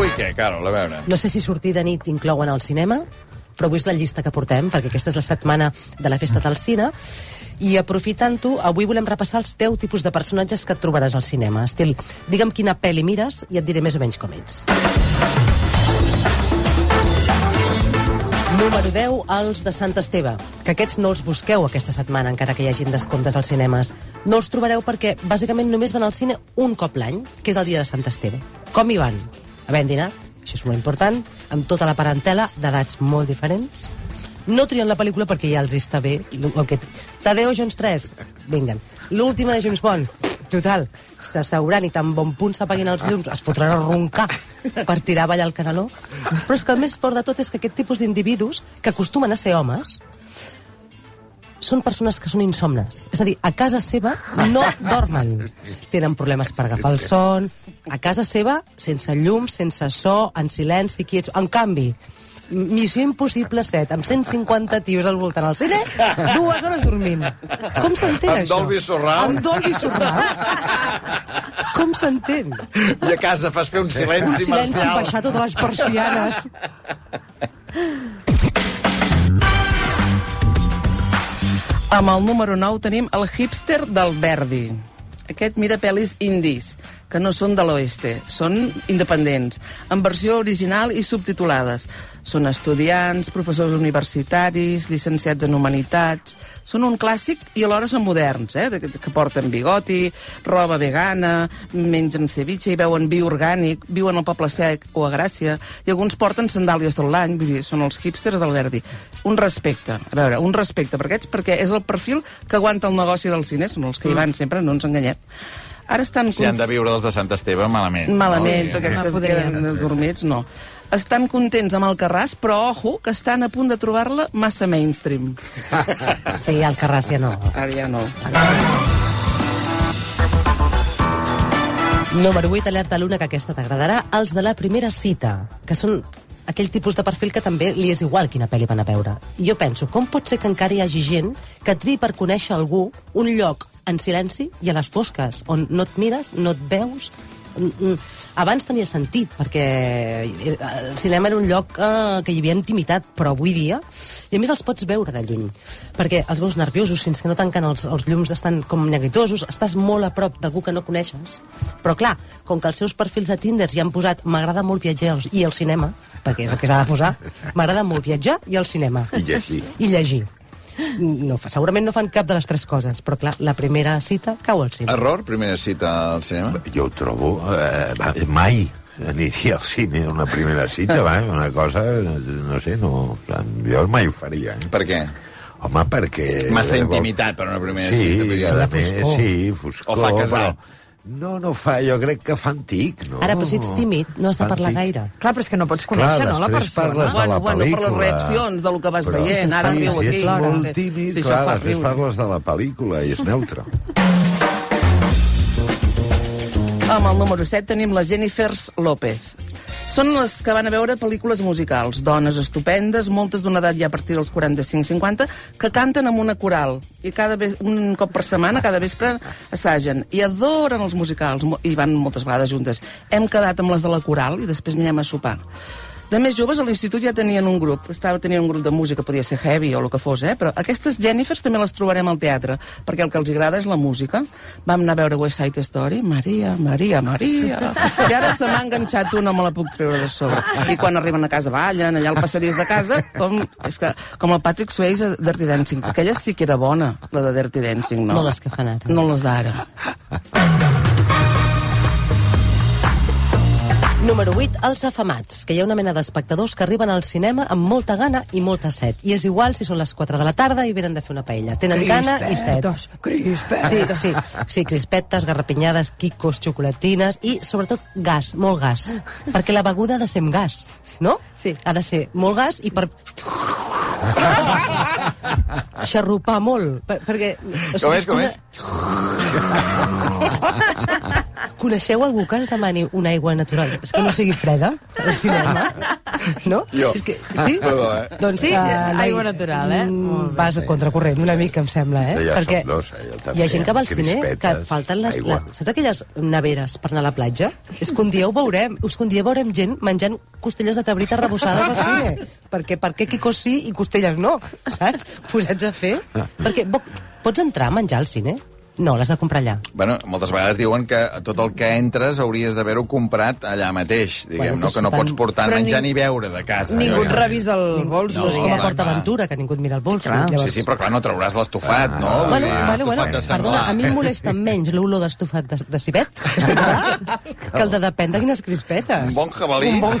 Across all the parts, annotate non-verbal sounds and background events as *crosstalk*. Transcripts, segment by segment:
avui què, Carol? A veure. No sé si sortir de nit inclouen al cinema, però avui és la llista que portem, perquè aquesta és la setmana de la festa del cine, i aprofitant-ho, avui volem repassar els 10 tipus de personatges que et trobaràs al cinema. Estil, digue'm quina pel·li mires i et diré més o menys com ets. Número 10, els de Sant Esteve. Que aquests no els busqueu aquesta setmana, encara que hi hagin descomptes als cinemes. No els trobareu perquè, bàsicament, només van al cine un cop l'any, que és el dia de Sant Esteve. Com hi van? Havent dinat, això és molt important, amb tota la parentela d'edats molt diferents. No trien la pel·lícula perquè ja els està bé. El que... Tadeo Jones 3, vinguen. L'última de James Bond, total, s'asseuran i tan bon punt s'apaguin els llums, es fotran a roncar per tirar avall al canaló. Però és que el més fort de tot és que aquest tipus d'individus, que acostumen a ser homes, són persones que són insomnes. És a dir, a casa seva no dormen. Tenen problemes per agafar el son. A casa seva, sense llum, sense so, en silenci, quiets. En canvi, Missió Impossible 7, amb 150 tios al voltant al cine, dues hores dormint. Com s'entén, Amb això? Dolby Surround. Amb Dolby Surround. Com s'entén? I a casa fas fer un Un silenci, silenci, marcial. baixar totes les persianes. Amb el número 9 tenim el hipster del Verdi. Aquest mira pel·lis indis, que no són de l'oeste, són independents, en versió original i subtitulades. Són estudiants, professors universitaris, llicenciats en humanitats... Són un clàssic i alhora són moderns, eh? de- que porten bigoti, roba vegana, mengen ceviche i beuen vi orgànic, viuen al Poble Sec o a Gràcia, i alguns porten sandàlies tot l'any, vull dir, són els hipsters del Verdi. Un respecte, a veure, un respecte per aquests, perquè és el perfil que aguanta el negoci del cine, són els que hi van sempre, no ens enganyem. Ara estan... Si han de viure els de Sant Esteve, malament. Malament, No? perquè no aquests que es podrien. dormits, no. Estan contents amb el Carràs, però ojo, que estan a punt de trobar-la massa mainstream. *laughs* Sí, al Carràs ja no. Ara ja no. Número 8, alerta l'una, que aquesta t'agradarà. Els de la primera cita, que són aquell tipus de perfil que també li és igual quina pel·li van a veure. Jo penso, com pot ser que encara hi hagi gent que triï per conèixer algú un lloc en silenci i a les fosques, on no et mires, no et veus... Mm, mm. Abans tenia sentit, perquè el cinema era un lloc eh, que hi havia intimitat, però avui dia, i a més els pots veure de lluny, perquè els veus nerviosos fins que no tanquen els, els llums, estan com neguitosos, estàs molt a prop d'algú que no coneixes, però clar, com que els seus perfils de Tinder ja han posat m'agrada molt viatjar i el cinema, perquè és el que s'ha de posar, m'agrada molt viatjar i el cinema. I llegir. I llegir. No, fa- segurament no fan cap de les tres coses, però clar, la primera cita cau al cinema. Error, primera cita al cinema? Jo ho trobo... Eh, mai aniria al cine una primera cita, va, una cosa, no sé, no, jo mai ho faria. Eh? Per què? Home, perquè... Massa eh, intimitat per una primera sí, cita, podria- a més, foscor. sí, foscor. O fa casat. Però... No, no fa, jo crec que fa antic, no? Ara, però si ets tímid, no has de Fa parlar antic. gaire. Clar, però és que no pots conèixer, no, la després persona. parles de la Bueno, bueno, per les pel·lícula. reaccions del que vas Però veient, ara sí, riu si aquí, ets no molt tímid, això clar, després riure. parles de la pel·lícula i és neutre. Amb el número 7 tenim la Jennifers López. Són les que van a veure pel·lícules musicals, dones estupendes, moltes d'una edat ja a partir dels 45-50, que canten amb una coral. I cada ve un cop per setmana, cada vespre, assagen. I adoren els musicals, i van moltes vegades juntes. Hem quedat amb les de la coral i després anirem a sopar. De més joves, a l'institut ja tenien un grup. Estava tenien un grup de música, podia ser heavy o el que fos, eh? però aquestes Jennifers també les trobarem al teatre, perquè el que els agrada és la música. Vam anar a veure West Side Story, Maria, Maria, Maria... I ara se m'ha enganxat una, me la puc treure de sobre. I quan arriben a casa ballen, allà al passadís de casa, com, és que, com el Patrick Swayze a Dirty Dancing. Aquella sí que era bona, la de Dirty Dancing, no? No les que fan ara. No les d'ara. Número 8, els afamats, que hi ha una mena d'espectadors que arriben al cinema amb molta gana i molta set. I és igual si són les 4 de la tarda i venen de fer una paella. Tenen gana i set. Crispetes, Sí, sí, sí, crispetes, garrapinyades, quicos, xocolatines i, sobretot, gas, molt gas. Perquè la beguda ha de ser amb gas, no? Sí. Ha de ser molt gas i per... xarrupar molt. Per, perquè... o Com és, com una- és? *laughs* Coneixeu algú que es demani una aigua natural? És que no sigui freda, al cinema? No? Jo. És que, sí? Perdó, eh? Doncs, Sí, eh, aigua natural, eh? mm. Vas a contracorrent una mica, em sembla, eh? Ja Perquè dos, eh? Jo també. hi ha gent que va al cine que falten les... La, saps aquelles neveres per anar a la platja? És que un dia ho veurem. És que un dia veurem gent menjant costelles de cabrita rebossades al cine. Perquè per què quicos sí i costelles no? Saps? Posats a fer. Perquè bo, pots entrar a menjar al cine? No, l'has de comprar allà. Bueno, moltes vegades diuen que tot el que entres hauries d'haver-ho comprat allà mateix, diguem, Bueno, no? Que no doncs pots portar Però menjar ni- ni beure de casa. Ningú allò. et revisa el bols. No, és No, com a PortAventura, que ningú et mira el bols. Clar. Sí, sí, però clar, no trauràs l'estofat, no? Vull Bueno, dir, bueno, bueno, senglar. perdona, a mi em molesta menys l'olor d'estofat de, de cibet, *laughs* que, el de depèn de quines crispetes. Un bon jabalí. Un bon... *laughs*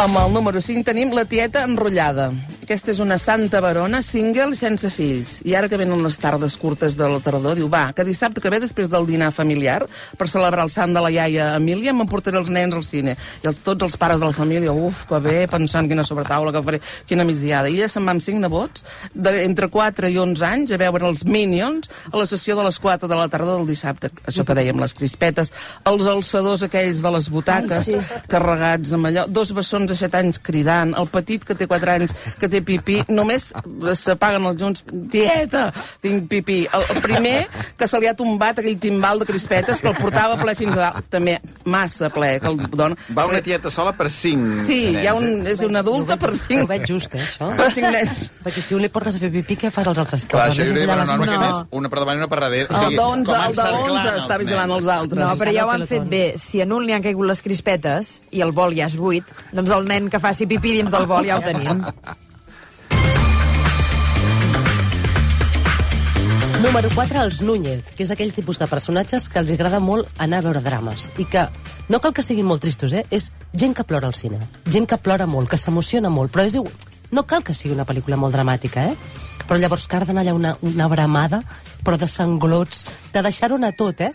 Amb el número 5 tenim la tieta enrotllada. Aquesta és una santa barona, single sense fills. I ara que venen les tardes curtes de la tardor, diu, va, que dissabte que ve després del dinar familiar, per celebrar el sant de la iaia Emília, m'emportaré els nens al cine. I els, tots els pares de la família, uf, que bé, pensant quina sobretaula que faré, quina migdiada. I ella se'n va amb cinc nebots, de, entre 4 i 11 anys, a veure els Minions a la sessió de les 4 de la tarda del dissabte. Això que dèiem, les crispetes, els alçadors aquells de les butaques, carregats amb allò, dos bessons de 7 anys cridant, el petit que té 4 anys que té pipí, només s'apaguen els junts, tieta, tinc pipí. El, el primer que se li ha tombat aquell timbal de crispetes que el portava ple fins a dalt, també massa ple, que el dona. Va una tieta sola per cinc Sí, nens, hi ha un, eh? és una adulta per Ho cinc, veig just, eh, això. per cinc nens. Perquè si un li portes a fer pipí, què fas als altres? Clar, això a una norma que més, una per davant i una per darrere. El d'onze, com el d'onze encerclant està els vigilant els altres. No, però ja ho han fet bé. Si en un li han caigut les crispetes i el bol ja és buit, doncs el nen que faci pipí dins del bol ja ho tenim. *laughs* Número 4, els Núñez, que és aquell tipus de personatges que els agrada molt anar a veure drames. I que no cal que siguin molt tristos, eh? És gent que plora al cine. Gent que plora molt, que s'emociona molt. Però és igual. No cal que sigui una pel·lícula molt dramàtica, eh? Però llavors d'anar allà una, una bramada, però de sanglots, de deixar-ho anar tot, eh?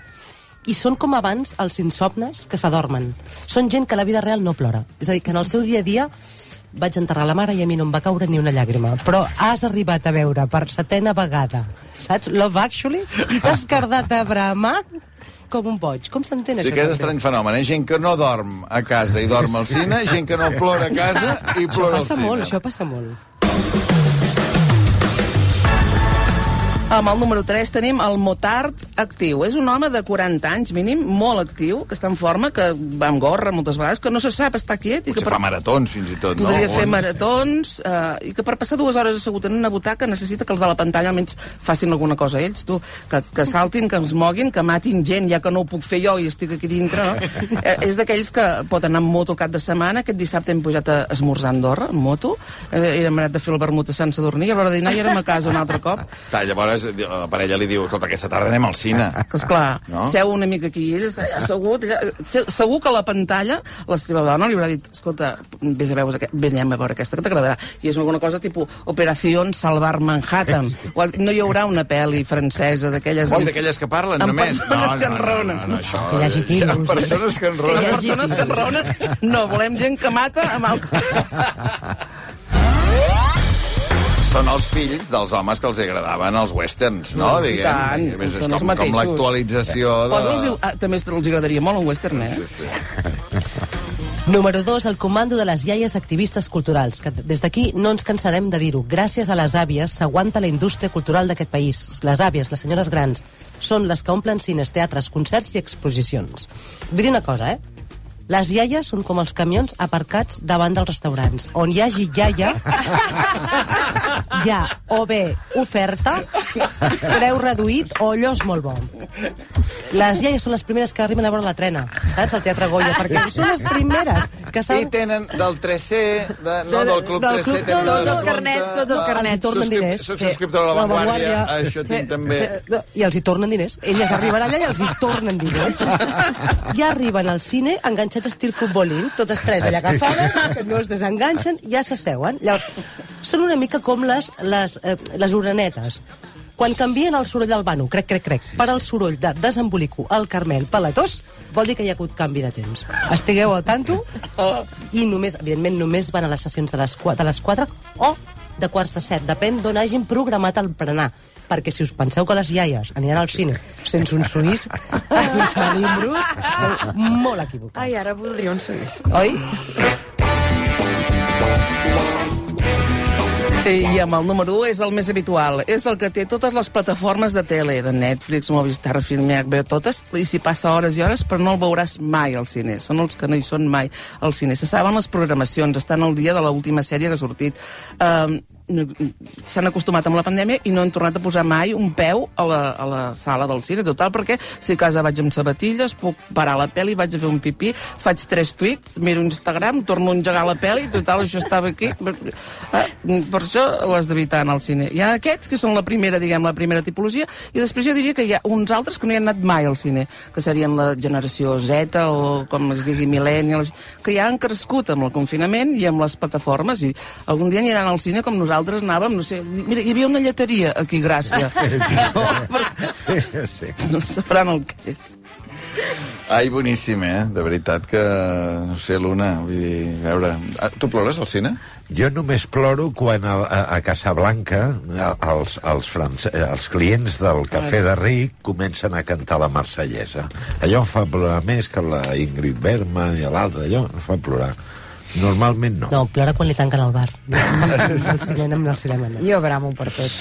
I són com abans els insomnes que s'adormen. Són gent que a la vida real no plora. És a dir, que en el seu dia a dia vaig enterrar la mare i a mi no em va caure ni una llàgrima. Però has arribat a veure per setena vegada, saps? Love Actually, i t'has cardat a bramar com un boig. Com s'entén Sí, això? aquest estrany fenomen, eh? Gent que no dorm a casa i dorm al cine, gent que no plora a casa i Això plora al passa cine. molt, això passa molt. Amb el número 3 tenim el Motard actiu. És un home de 40 anys, mínim, molt actiu, que està en forma, que va amb gorra moltes vegades, que no se sap estar quiet. I que Potser fa maratons, fins i tot, no? Podria fer maratons eh, i que per passar dues hores assegut en una butaca necessita que els de la pantalla almenys facin alguna cosa ells, tu, que, que saltin, que es moguin, que matin gent, ja que no ho puc fer jo i estic aquí dintre, no? *laughs* eh, és d'aquells que pot anar amb moto cap de setmana, aquest dissabte hem pujat a esmorzar a Andorra, amb moto, eh, hem anat de fer el vermut a Sant Sadurní, i a l'hora de dinar ja érem a casa un altre cop, Clar, llavors la parella li diu, escolta, aquesta tarda anem al cine. *laughs* que esclar, No? no? seu una mica aquí, i ell està allà assegut, allà, se- segur que a la pantalla la seva dona li haurà dit, escolta, vés a veure, venem a veure aquesta que t'agradarà. I és alguna cosa tipus Operació Salvar Manhattan. O no hi haurà una pel·li francesa d'aquelles... Oi, d'aquelles que parlen, amb només. persones que no, no, enronen. no, no, això... Que hi hagi tiros, ha persones que Amb enronen. persones que enronen. No, volem gent que mata amb el... *laughs* Són els fills dels homes que els agradaven els westerns, no? No, i Diguem. tant, A més, és són els com, com mateixos. l'actualització de... Posa'ls... Ah, també els agradaria molt un western, eh? *laughs* Número 2, el comando de les iaies activistes culturals, que des d'aquí no ens cansarem de dir-ho. Gràcies a les àvies s'aguanta la indústria cultural d'aquest país. Les àvies, les senyores grans, són les que omplen cines, teatres, concerts i exposicions. Vull dir una cosa, eh? Les iaies són com els camions aparcats davant dels restaurants. On hi hagi iaia, hi ha o bé oferta, preu reduït o allò és molt bo. Les iaies són les primeres que arriben a veure la trena, saps? Al Teatre Goya, perquè són les primeres que I saben... tenen del 3C, de, no De- del Club del 3C, club- tenen tots una els carnets, tots els ah, carnets. Els hi tornen subscrip- diners. Soc Sí. subscriptor de la Vanguardia, això tinc també. I els hi tornen diners. Elles arriben allà i els hi tornen diners. *laughs* Ja arriben al cine enganxats estil futbolín, totes tres allà agafades, que no es desenganxen, ja s'asseuen. Llavors, són una mica com les, les, eh, les uranetes. Quan canvien el soroll del vano, crec, crec, crec, per al soroll de desembolico el Carmel Palatós, vol dir que hi ha hagut canvi de temps. Estigueu al tanto i només, evidentment, només van a les sessions de les, qua- de les 4 o de quarts de set, depèn d'on hagin programat el berenar. Perquè si us penseu que les iaies aniran al cine sense un suís, uns melindros, esteu molt equivocats. Ai, ara voldria un suís. Oi? I amb el número 1 és el més habitual. És el que té totes les plataformes de tele, de Netflix, Movistar, Film, HBO, totes, i s'hi passa hores i hores, però no el veuràs mai al cine. Són els que no hi són mai al cine. Se saben les programacions, estan al dia de l'última sèrie que ha sortit. Um, s'han acostumat amb la pandèmia i no han tornat a posar mai un peu a la, a la sala del cine, total, perquè si a casa vaig amb sabatilles, puc parar la pel·li, vaig a fer un pipí, faig tres tuits, miro Instagram, torno a engegar la pel·li, total, això estava aquí. Eh, per això l'has d'evitar anar al cine. Hi ha aquests, que són la primera, diguem, la primera tipologia, i després jo diria que hi ha uns altres que no hi han anat mai al cine, que serien la generació Z o, com es digui, millennials, que ja han crescut amb el confinament i amb les plataformes, i algun dia aniran al cine com nosaltres anàvem, no sé, mira, hi havia una lleteria aquí, Gràcia. *laughs* Sí, sí. no sabran el que és. Ai, boníssim, eh? De veritat que... No sé, Luna, vull dir... A veure... Ah, Tu plores al cine? Jo només ploro quan a, a, a Casablanca els, els, france, eh, els clients del Cafè de Ric comencen a cantar la marsellesa. Allò em fa plorar més que la Ingrid Bergman i l'altre, allò em fa plorar. Normalment no. No, plora quan li tanquen el bar. *laughs* No, al cinema, no al cinema, no. Jo bramo per tot.